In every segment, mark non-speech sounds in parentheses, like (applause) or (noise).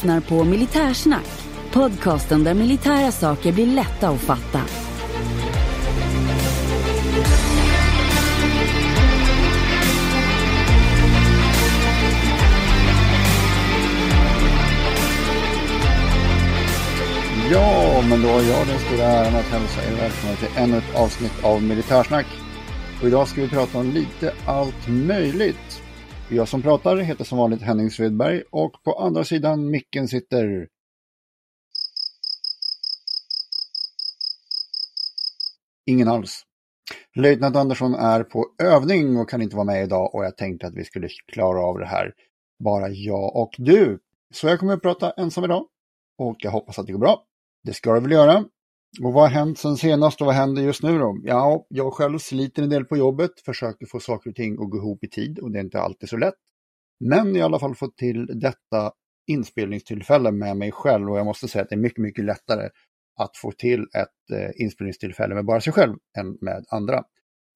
lyssnar på Militärsnack. Podcasten där militära saker blir lätta att fatta. Ja, men då har jag den stora äran att hälsa er välkomna till ännu ett avsnitt av Militärsnack. Och idag ska vi prata om lite allt möjligt. Jag som pratar heter som vanligt Henning Svedberg och på andra sidan micken sitter Ingen alls. Löjtnant Andersson är på övning och kan inte vara med idag och jag tänkte att vi skulle klara av det här bara jag och du. Så jag kommer att prata ensam idag och jag hoppas att det går bra. Det ska det väl göra. Och vad har hänt sen senast och vad händer just nu då? Ja, jag själv sliter en del på jobbet, försöker få saker och ting att gå ihop i tid och det är inte alltid så lätt. Men i alla fall fått till detta inspelningstillfälle med mig själv och jag måste säga att det är mycket, mycket lättare att få till ett eh, inspelningstillfälle med bara sig själv än med andra.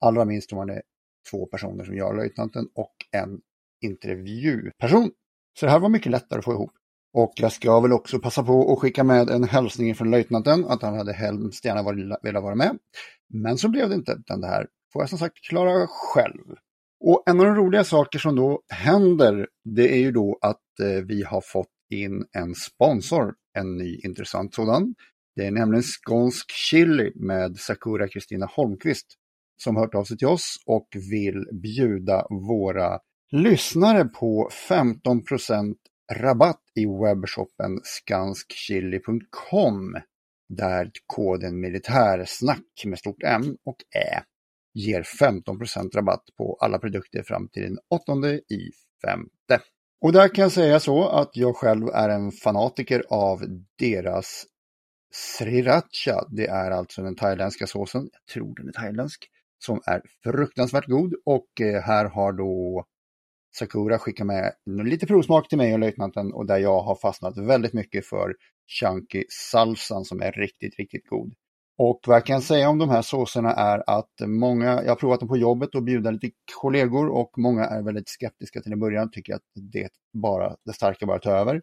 Allra minst om man är två personer som jag, löjtnanten, och en intervjuperson. Så det här var mycket lättare att få ihop. Och jag ska väl också passa på att skicka med en hälsning från löjtnanten att han hade hemskt gärna velat vara med. Men så blev det inte, utan det här får jag som sagt klara själv. Och en av de roliga saker som då händer, det är ju då att eh, vi har fått in en sponsor, en ny intressant sådan. Det är nämligen Skånsk Chili med Sakura Kristina Holmqvist som hört av sig till oss och vill bjuda våra lyssnare på 15 rabatt i webbshoppen skanskchili.com där koden militärsnack med stort M och Ä ger 15% rabatt på alla produkter fram till den 8 i femte. Och där kan jag säga så att jag själv är en fanatiker av deras sriracha. Det är alltså den thailändska såsen, jag tror den är thailändsk, som är fruktansvärt god och eh, här har då Sakura skickar med lite provsmak till mig och löjtnanten och där jag har fastnat väldigt mycket för chunky salsan som är riktigt, riktigt god. Och vad jag kan säga om de här såserna är att många, jag har provat dem på jobbet och bjuda lite kollegor och många är väldigt skeptiska till en början, tycker att det bara, det starka bara tar över.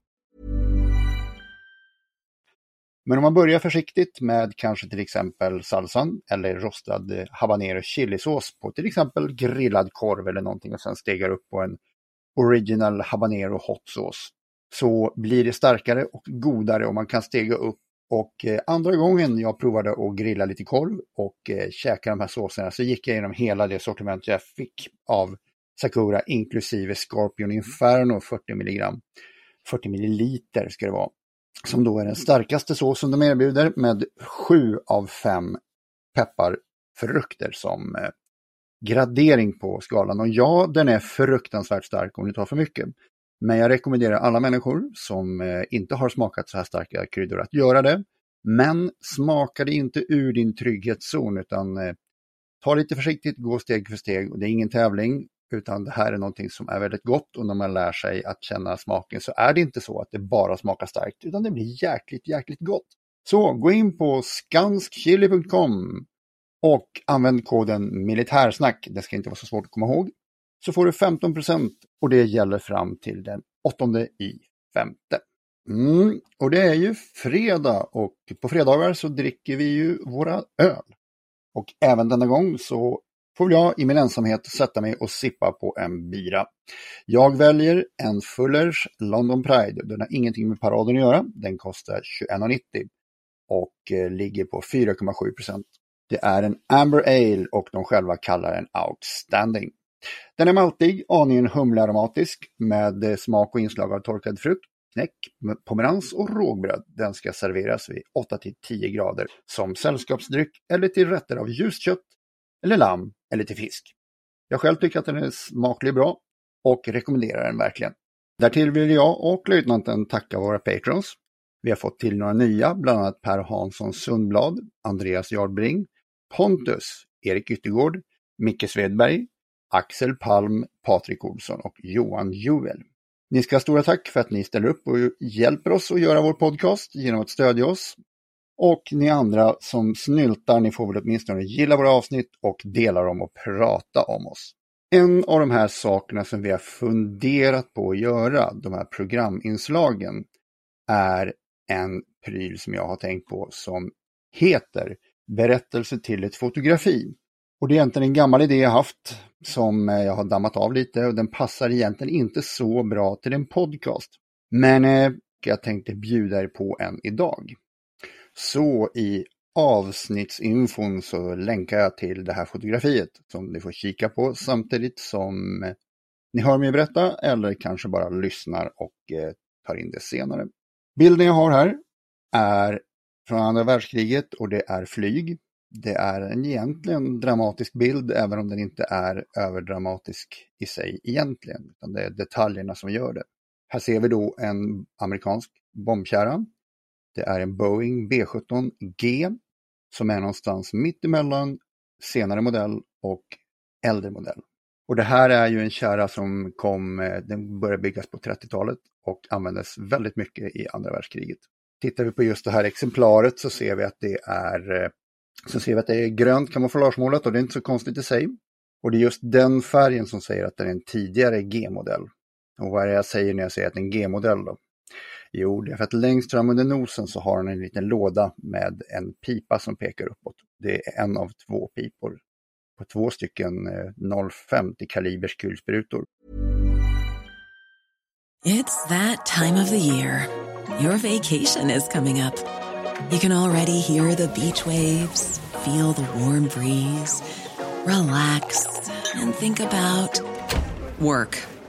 Men om man börjar försiktigt med kanske till exempel salsan eller rostad habanero chilisås på till exempel grillad korv eller någonting och sen stegar upp på en original habanero hot sauce så blir det starkare och godare och man kan stega upp. Och eh, andra gången jag provade att grilla lite korv och eh, käka de här såserna så gick jag igenom hela det sortiment jag fick av Sakura inklusive Scorpion Inferno 40 milligram. 40 milliliter ska det vara. Som då är den starkaste såsen de erbjuder med sju av fem pepparfrukter som eh, gradering på skalan. Och ja, den är fruktansvärt stark om du tar för mycket. Men jag rekommenderar alla människor som eh, inte har smakat så här starka kryddor att göra det. Men smaka det inte ur din trygghetszon utan eh, ta lite försiktigt, gå steg för steg. Och det är ingen tävling utan det här är någonting som är väldigt gott och när man lär sig att känna smaken så är det inte så att det bara smakar starkt utan det blir jäkligt, jäkligt gott. Så gå in på skanskchili.com och använd koden militärsnack. Det ska inte vara så svårt att komma ihåg så får du 15% och det gäller fram till den 8 i femte. Mm, och det är ju fredag och på fredagar så dricker vi ju våra öl. Och även denna gång så får jag i min ensamhet sätta mig och sippa på en bira. Jag väljer en Fullers London Pride. Den har ingenting med paraden att göra. Den kostar 21,90 och eh, ligger på 4,7% Det är en Amber Ale och de själva kallar den Outstanding. Den är maltig, aningen humlearomatisk med eh, smak och inslag av torkad frukt, knäck, pomerans och rågbröd. Den ska serveras vid 8-10 grader som sällskapsdryck eller till rätter av ljust kött eller lamm eller till fisk. Jag själv tycker att den är smaklig bra och rekommenderar den verkligen. Därtill vill jag och löjtnanten tacka våra patrons. Vi har fått till några nya, bland annat Per Hansson Sundblad, Andreas Jardbring, Pontus, Erik Yttergård, Micke Svedberg, Axel Palm, Patrik Olsson och Johan Juel. Ni ska ha stora tack för att ni ställer upp och hjälper oss att göra vår podcast genom att stödja oss. Och ni andra som snyltar, ni får väl åtminstone gilla våra avsnitt och dela dem och prata om oss. En av de här sakerna som vi har funderat på att göra, de här programinslagen, är en pryl som jag har tänkt på som heter Berättelse till ett fotografi. Och det är egentligen en gammal idé jag haft som eh, jag har dammat av lite och den passar egentligen inte så bra till en podcast. Men eh, jag tänkte bjuda er på en idag. Så i avsnittsinfon så länkar jag till det här fotografiet som ni får kika på samtidigt som ni hör mig berätta eller kanske bara lyssnar och eh, tar in det senare. Bilden jag har här är från andra världskriget och det är flyg. Det är en egentligen dramatisk bild även om den inte är överdramatisk i sig egentligen. Utan det är detaljerna som gör det. Här ser vi då en amerikansk bombkärra. Det är en Boeing B17G som är någonstans mitt emellan senare modell och äldre modell. Och det här är ju en kärra som kom, eh, den började byggas på 30-talet och användes väldigt mycket i andra världskriget. Tittar vi på just det här exemplaret så ser vi att det är, eh, så ser vi att det är grönt kamouflagemålat och det är inte så konstigt i sig. Och det är just den färgen som säger att det är en tidigare G-modell. Och vad är det jag säger när jag säger att det är en G-modell då? Jo, det är för att längst fram under nosen så har han en liten låda med en pipa som pekar uppåt. Det är en av två pipor på två stycken eh, 0,50 kalibers kulsprutor. It's that time of the year. Your vacation is coming up. You can already hear the beach waves, feel the warm breeze, relax and think about work.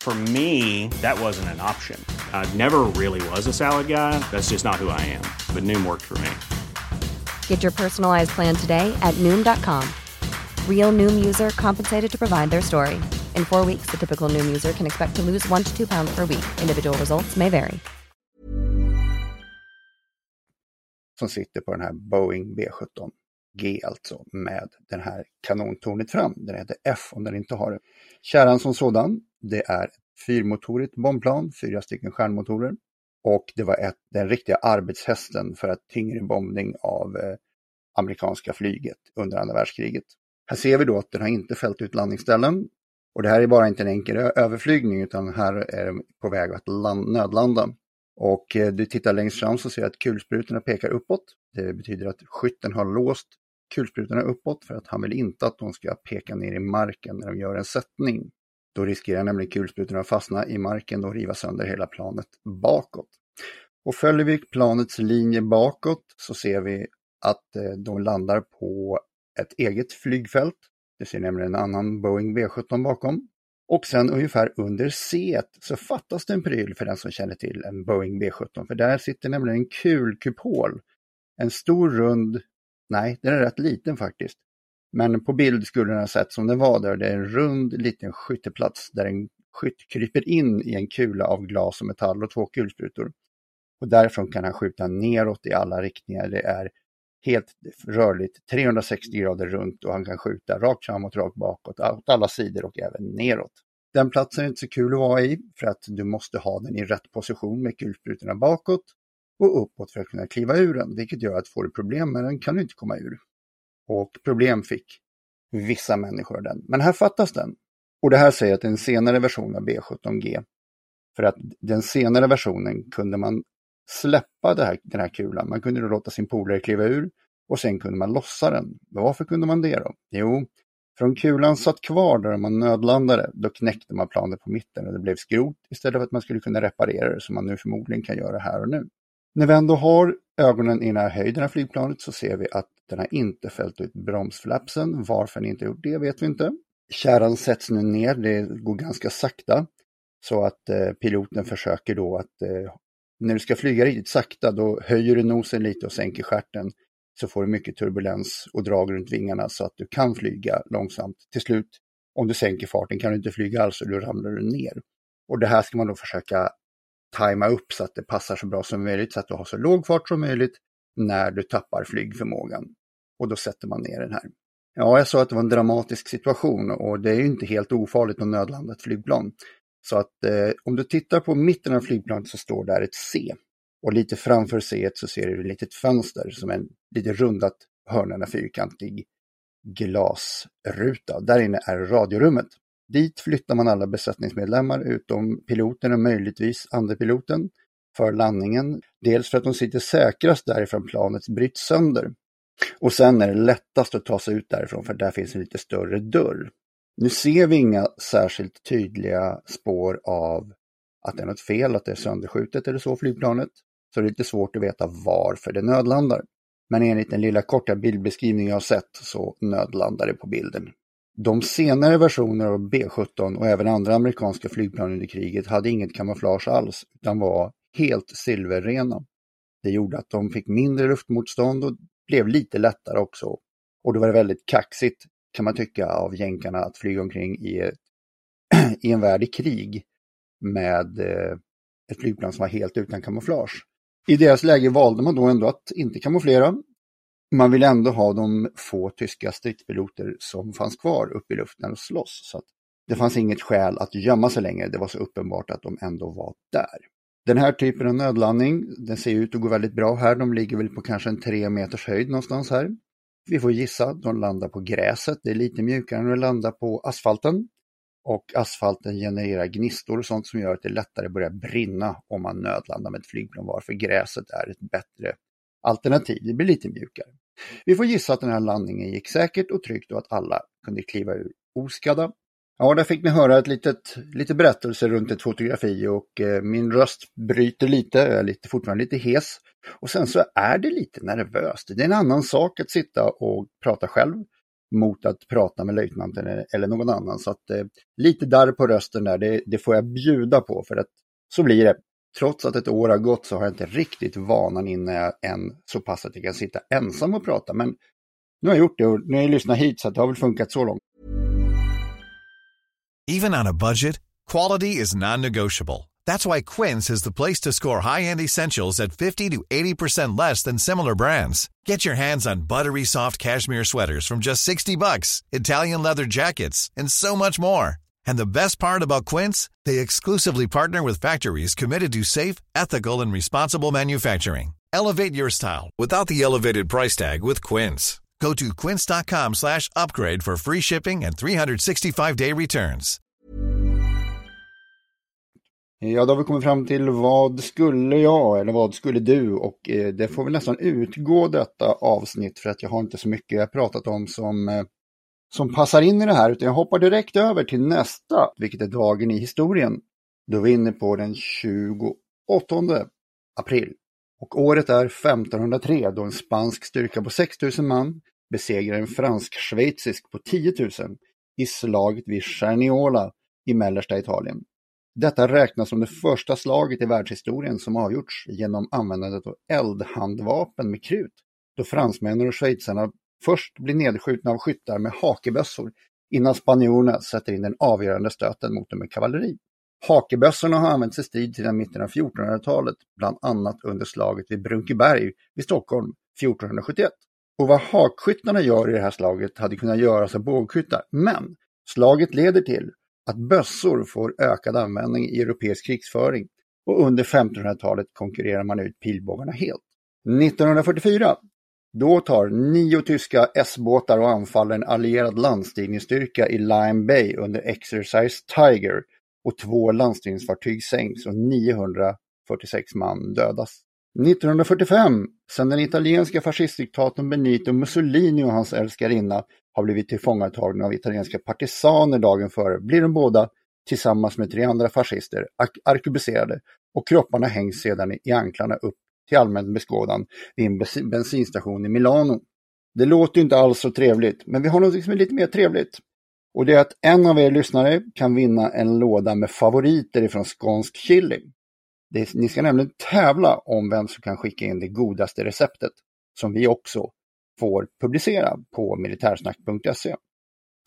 For me, that wasn't an option. I never really was a salad guy. That's just not who I am. But Noom worked for me. Get your personalized plan today at Noom.com. Real Noom user compensated to provide their story. In four weeks, the typical Noom user can expect to lose one to two pounds per week. Individual results may vary. Som sitter på den här Boeing B17G alltså med den här kanontornet fram. Den heter F om den inte har det. Kärran som sådan, det är ett fyrmotorigt bombplan, fyra stycken stjärnmotorer. Och det var ett, den riktiga arbetshästen för att tyngre bombning av eh, amerikanska flyget under andra världskriget. Här ser vi då att den har inte fällt ut landningsställen. Och det här är bara inte en enkel överflygning utan här är den på väg att land, nödlanda. Och eh, du tittar längst fram så ser du att kulsprutorna pekar uppåt. Det betyder att skytten har låst kulsprutorna uppåt för att han vill inte att de ska peka ner i marken när de gör en sättning. Då riskerar nämligen kulsprutorna att fastna i marken och riva sönder hela planet bakåt. Och följer vi planets linje bakåt så ser vi att eh, de landar på ett eget flygfält. Det ser nämligen en annan Boeing V17 bakom. Och sen ungefär under C så fattas det en pryl för den som känner till en Boeing V17. För där sitter nämligen en kulkupol. En stor rund, nej den är rätt liten faktiskt. Men på bild skulle den ha sett som den var där. Det är en rund liten skytteplats där en skytt kryper in i en kula av glas och metall och två kulsprutor. Och därifrån kan han skjuta neråt i alla riktningar. Det är helt rörligt, 360 grader runt och han kan skjuta rakt framåt, rakt bakåt, åt alla sidor och även neråt. Den platsen är inte så kul att vara i för att du måste ha den i rätt position med kulsprutorna bakåt och uppåt för att kunna kliva ur den, vilket gör att får du problem med den kan du inte komma ur. Och problem fick vissa människor den. Men här fattas den. Och det här säger att en senare version av B17G. För att den senare versionen kunde man släppa här, den här kulan. Man kunde då låta sin polare kliva ur och sen kunde man lossa den. Varför kunde man det då? Jo, För om kulan satt kvar där man nödlandade, då knäckte man planet på mitten och det blev skrot istället för att man skulle kunna reparera det som man nu förmodligen kan göra här och nu. När vi ändå har ögonen i den här höjden av flygplanet så ser vi att den har inte fällt ut bromsflapsen. Varför den inte gjort det vet vi inte. Kärran sätts nu ner, det går ganska sakta. Så att eh, piloten försöker då att eh, när du ska flyga riktigt sakta då höjer du nosen lite och sänker skärten. Så får du mycket turbulens och drag runt vingarna så att du kan flyga långsamt. Till slut, om du sänker farten kan du inte flyga alls och då ramlar du ner. Och det här ska man då försöka tajma upp så att det passar så bra som möjligt så att du har så låg fart som möjligt när du tappar flygförmågan. Och då sätter man ner den här. Ja, jag sa att det var en dramatisk situation och det är ju inte helt ofarligt att nödlanda ett flygplan. Så att eh, om du tittar på mitten av flygplanet så står där ett C. Och lite framför C så ser du ett litet fönster som en lite rundat hörnorna fyrkantig glasruta. Där inne är radiorummet. Dit flyttar man alla besättningsmedlemmar utom piloten och möjligtvis andrepiloten för landningen. Dels för att de sitter säkrast därifrån planet bryts sönder. Och sen är det lättast att ta sig ut därifrån för där finns en lite större dörr. Nu ser vi inga särskilt tydliga spår av att det är något fel, att det är sönderskjutet eller så flygplanet. Så det är lite svårt att veta varför det nödlandar. Men enligt den lilla korta bildbeskrivning jag har sett så nödlandar det på bilden. De senare versioner av B-17 och även andra amerikanska flygplan under kriget hade inget kamouflage alls utan var helt silverrena. Det gjorde att de fick mindre luftmotstånd och blev lite lättare också. Och det var väldigt kaxigt kan man tycka av jänkarna att flyga omkring i, ett, (clears throat) i en värld i krig med eh, ett flygplan som var helt utan kamouflage. I deras läge valde man då ändå att inte kamouflera. Man ville ändå ha de få tyska stridspiloter som fanns kvar uppe i luften och slåss. Så det fanns inget skäl att gömma sig längre, det var så uppenbart att de ändå var där. Den här typen av nödlandning, den ser ut att gå väldigt bra här. De ligger väl på kanske en tre meters höjd någonstans här. Vi får gissa, de landar på gräset. Det är lite mjukare än att landa på asfalten. Och asfalten genererar gnistor och sånt som gör att det lättare börjar brinna om man nödlandar med ett flygplan, varför gräset är ett bättre alternativ. Det blir lite mjukare. Vi får gissa att den här landningen gick säkert och tryggt och att alla kunde kliva ur oskadda. Ja, där fick ni höra ett litet, lite berättelse runt ett fotografi och eh, min röst bryter lite, jag är lite, fortfarande lite hes. Och sen så är det lite nervöst. Det är en annan sak att sitta och prata själv mot att prata med löjtnanten e-, eller, någon annan. Så att eh, lite darr på rösten där, det, det, får jag bjuda på för att så blir det. Trots att ett år har gått så har jag inte riktigt vanan inne än så pass att jag kan sitta ensam och prata. Men nu har jag gjort det och nu har jag lyssnat hit så det har väl funkat så långt. Even on a budget, quality is non-negotiable. That's why Quince is the place to score high-end essentials at 50 to 80% less than similar brands. Get your hands on buttery soft cashmere sweaters from just 60 bucks, Italian leather jackets, and so much more. And the best part about Quince, they exclusively partner with factories committed to safe, ethical, and responsible manufacturing. Elevate your style without the elevated price tag with Quince. Go to quince.com/upgrade for free shipping and 365-day returns. Ja, då har vi kommit fram till vad skulle jag eller vad skulle du och eh, det får väl nästan utgå detta avsnitt för att jag har inte så mycket jag pratat om som, eh, som passar in i det här utan jag hoppar direkt över till nästa, vilket är dagen i historien. Då är vi inne på den 28 april och året är 1503 då en spansk styrka på 6000 man besegrar en fransk-schweizisk på 10 000 i slaget vid Cernola i mellersta Italien. Detta räknas som det första slaget i världshistorien som avgjorts genom användandet av eldhandvapen med krut, då fransmännen och schweizarna först blir nedskjutna av skyttar med hakebössor innan spanjorerna sätter in den avgörande stöten mot dem med kavalleri. Hakebössorna har använts i strid sedan mitten av 1400-talet, bland annat under slaget vid Brunkeberg vid Stockholm 1471. Och vad hakskyttarna gör i det här slaget hade kunnat göras av bågskyttar, men slaget leder till att bössor får ökad användning i europeisk krigsföring och under 1500-talet konkurrerar man ut pilbågarna helt. 1944 då tar nio tyska S-båtar och anfaller en allierad landstigningsstyrka i Lime Bay under Exercise Tiger och två landstigningsfartyg sänks och 946 man dödas. 1945, sedan den italienska fascistdiktatorn Benito Mussolini och hans älskarinna har blivit tillfångatagna av italienska partisaner dagen före, blir de båda tillsammans med tre andra fascister arkebuserade och kropparna hängs sedan i anklarna upp till allmän beskådan vid en bensinstation i Milano. Det låter inte alls så trevligt, men vi har något som är lite mer trevligt. Och det är att en av er lyssnare kan vinna en låda med favoriter ifrån skånsk chili. Det, ni ska nämligen tävla om vem som kan skicka in det godaste receptet, som vi också får publicera på militärsnack.se.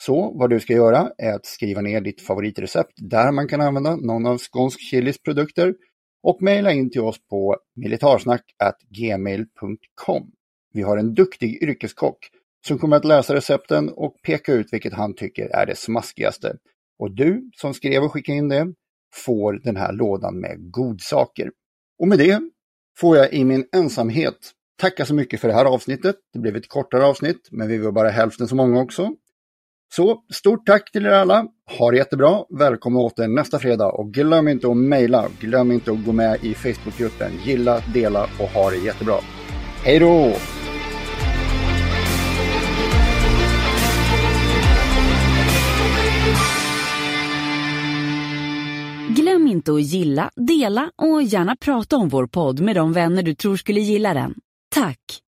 Så vad du ska göra är att skriva ner ditt favoritrecept där man kan använda någon av Skånsk Chilis produkter och mejla in till oss på militarsnack.gmail.com. Vi har en duktig yrkeskock som kommer att läsa recepten och peka ut vilket han tycker är det smaskigaste. Och du som skrev och skickade in det får den här lådan med godsaker. Och med det får jag i min ensamhet tacka så mycket för det här avsnittet. Det blev ett kortare avsnitt, men vi var bara hälften så många också. Så stort tack till er alla. Ha det jättebra. Välkomna åter nästa fredag och glöm inte att mejla. Glöm inte att gå med i Facebookgruppen. Gilla, dela och ha det jättebra. Hej då! Glöm inte att gilla, dela och gärna prata om vår podd med de vänner du tror skulle gilla den. Tack!